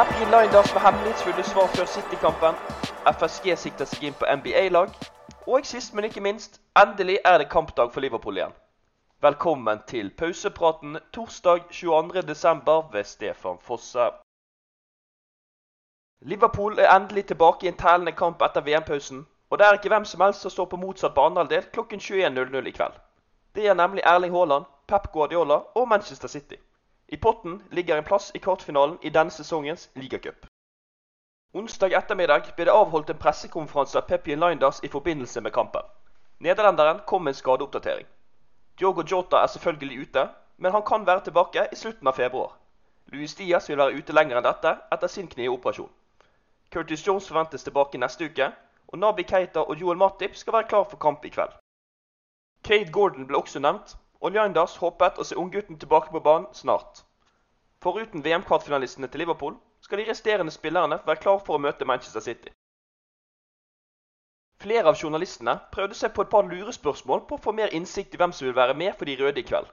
Happy Liners med hemmelighetsfulle svar før City-kampen. FSG sikter seg inn på NBA-lag. Og sist, men ikke minst, endelig er det kampdag for Liverpool igjen. Velkommen til pausepraten torsdag 22.12. ved Stefan Fosse. Liverpool er endelig tilbake i en tellende kamp etter VM-pausen. Og det er ikke hvem som helst som står på motsatt banehalvdel klokken 21.00 i kveld. Det er nemlig Erling Haaland, Pep Guardiola og Manchester City. I potten ligger en plass i kvartfinalen i denne sesongens ligacup. Onsdag ettermiddag ble det avholdt en pressekonferanse av Peppi Linders i forbindelse med kampen. Nederlenderen kom med en skadeoppdatering. Diogo Jota er selvfølgelig ute, men han kan være tilbake i slutten av februar. Luis Diaz vil være ute lenger enn dette etter sin knieoperasjon. Curtis Jones forventes tilbake neste uke, og Nabi Keita og Joel Matip skal være klar for kamp i kveld. Kate Gordon ble også nevnt, og Linders håpet å se unggutten tilbake på banen snart. Foruten VM-kvartfinalistene til Liverpool skal de resterende spillerne være klar for å møte Manchester City. Flere av journalistene prøvde seg på et par lurespørsmål på å få mer innsikt i hvem som vil være med for de røde i kveld.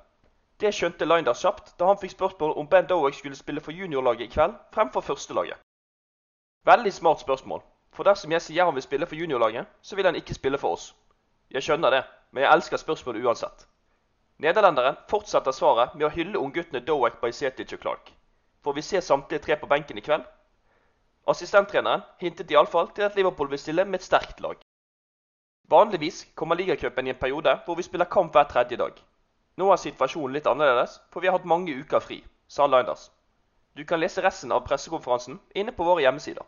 Det skjønte Linders kjapt da han fikk spørsmål om Ben Dowick skulle spille for juniorlaget i kveld fremfor førstelaget. Veldig smart spørsmål, for dersom jeg sier han vil spille for juniorlaget, så vil han ikke spille for oss. Jeg skjønner det, men jeg elsker spørsmålet uansett. Nederlenderen fortsetter svaret med å hylle ungguttene Doek, Bajsetic og Clark. Får vi se samtlige tre på benken i kveld? Assistenttreneren hintet iallfall til at Liverpool vil stille med et sterkt lag. Vanligvis kommer ligacupen i en periode hvor vi spiller kamp hver tredje dag. Nå er situasjonen litt annerledes, for vi har hatt mange uker fri, sa Linders. Du kan lese resten av pressekonferansen inne på våre hjemmesider.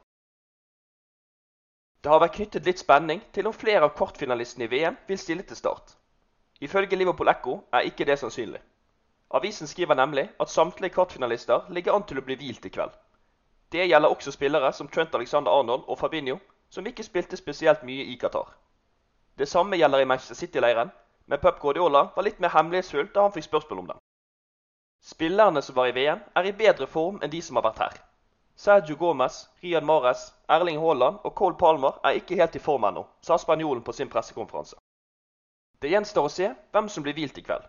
Det har vært knyttet litt spenning til om flere av kvartfinalistene i VM vil stille til start. Ifølge Liverpool Echo er ikke det sannsynlig. Avisen skriver nemlig at samtlige kvartfinalister ligger an til å bli hvilt i kveld. Det gjelder også spillere som Trent Alexander Arnold og Fabinho, som ikke spilte spesielt mye i Qatar. Det samme gjelder i Manchester City-leiren, men Pep Guardiola var litt mer hemmelighetsfull da han fikk spørsmål om dem. Spillerne som var i VM, er i bedre form enn de som har vært her. Sergio Gomez, Riyad Mares, Erling Haaland og Cole Palmer er ikke helt i form ennå, sa spanjolen på sin pressekonferanse. Det gjenstår å se hvem som blir hvilt i kveld.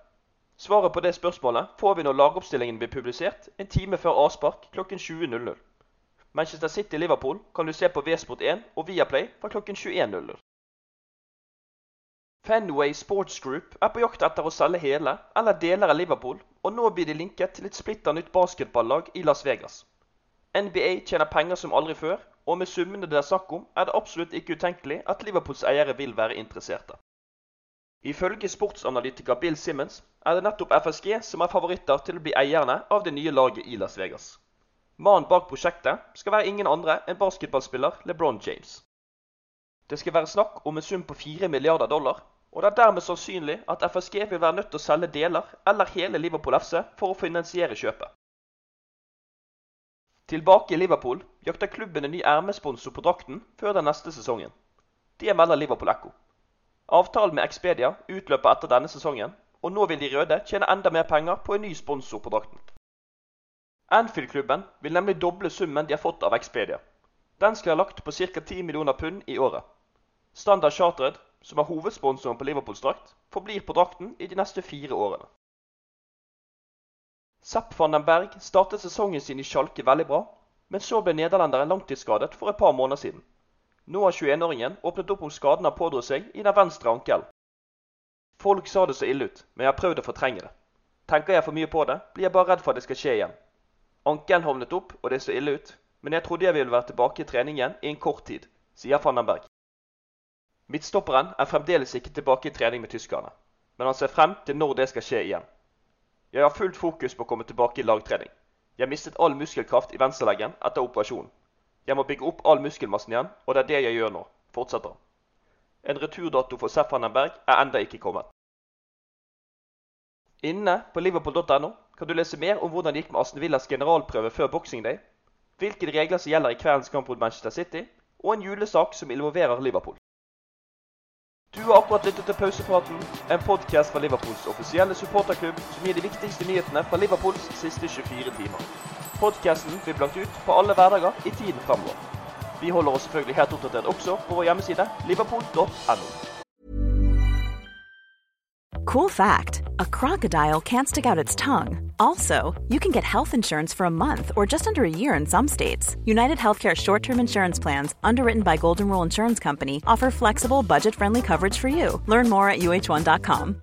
Svaret på det spørsmålet får vi når lagoppstillingen blir publisert en time før avspark klokken 20.00. Manchester City-Liverpool kan du se på V-Sport1 og Viaplay fra klokken 21.00. Fenway Sports Group er på jakt etter å selge hele eller deler av Liverpool, og nå blir de linket til et splitter nytt basketballag i Las Vegas. NBA tjener penger som aldri før, og med summene det er snakk om, er det absolutt ikke utenkelig at Liverpools eiere vil være interesserte. Ifølge sportsanalytiker Bill Simmons er det nettopp FSG som er favoritter til å bli eierne av det nye laget i Las Vegas. Mannen bak prosjektet skal være ingen andre enn basketballspiller LeBron James. Det skal være snakk om en sum på 4 milliarder dollar, og det er dermed sannsynlig at FSG vil være nødt til å selge deler eller hele Liverpool FC for å finansiere kjøpet. Tilbake i Liverpool jakter klubben en ny ermesponsor på drakten før den neste sesongen. Det melder Liverpool Echo. Avtalen med Expedia utløper etter denne sesongen, og nå vil de røde tjene enda mer penger på en ny sponsor på drakten. Anfield-klubben vil nemlig doble summen de har fått av Expedia. Den skal ha lagt på ca. 10 millioner pund i året. Standard Chartered, som er hovedsponsoren på Liverpools drakt, forblir på drakten i de neste fire årene. Sepp van den Berg startet sesongen sin i Schalke veldig bra, men så ble nederlenderen langtidsskadet for et par måneder siden. Nå har 21-åringen åpnet opp om skaden han pådro seg i den venstre ankelen. Folk sa det så ille ut, men jeg har prøvd å fortrenge det. Tenker jeg for mye på det, blir jeg bare redd for at det skal skje igjen. Ankelen hovnet opp, og det så ille ut, men jeg trodde jeg ville være tilbake i trening igjen i en kort tid, sier Fandenberg. den Berg. Midtstopperen er fremdeles ikke tilbake i trening med tyskerne, men han ser frem til når det skal skje igjen. Jeg har fullt fokus på å komme tilbake i lagtrening. Jeg mistet all muskelkraft i venstreleggen etter operasjonen. Jeg må bygge opp all muskelmassen igjen, og det er det jeg gjør nå, fortsetter han. En returdato for Seff Hannenberg er enda ikke kommet. Inne på liverpool.no kan du lese mer om hvordan det gikk med Aston Villas generalprøve før Boxing Day, hvilke regler som gjelder i kveldens kamp mot Manchester City, og en julesak som involverer Liverpool. Du har akkurat lyttet til Pausepraten, en podkast fra Liverpools offisielle supporterklubb som gir de viktigste nyhetene fra Liverpools siste 24 timer. Podkasten blir lagt ut på alle hverdager i tiden fremover. Vi holder oss selvfølgelig helt oppdatert også på vår hjemmeside liverpool.no. Cool fact a crocodile can't stick out its tongue. Also, you can get health insurance for a month or just under a year in some states. United Healthcare short term insurance plans, underwritten by Golden Rule Insurance Company, offer flexible, budget friendly coverage for you. Learn more at uh1.com.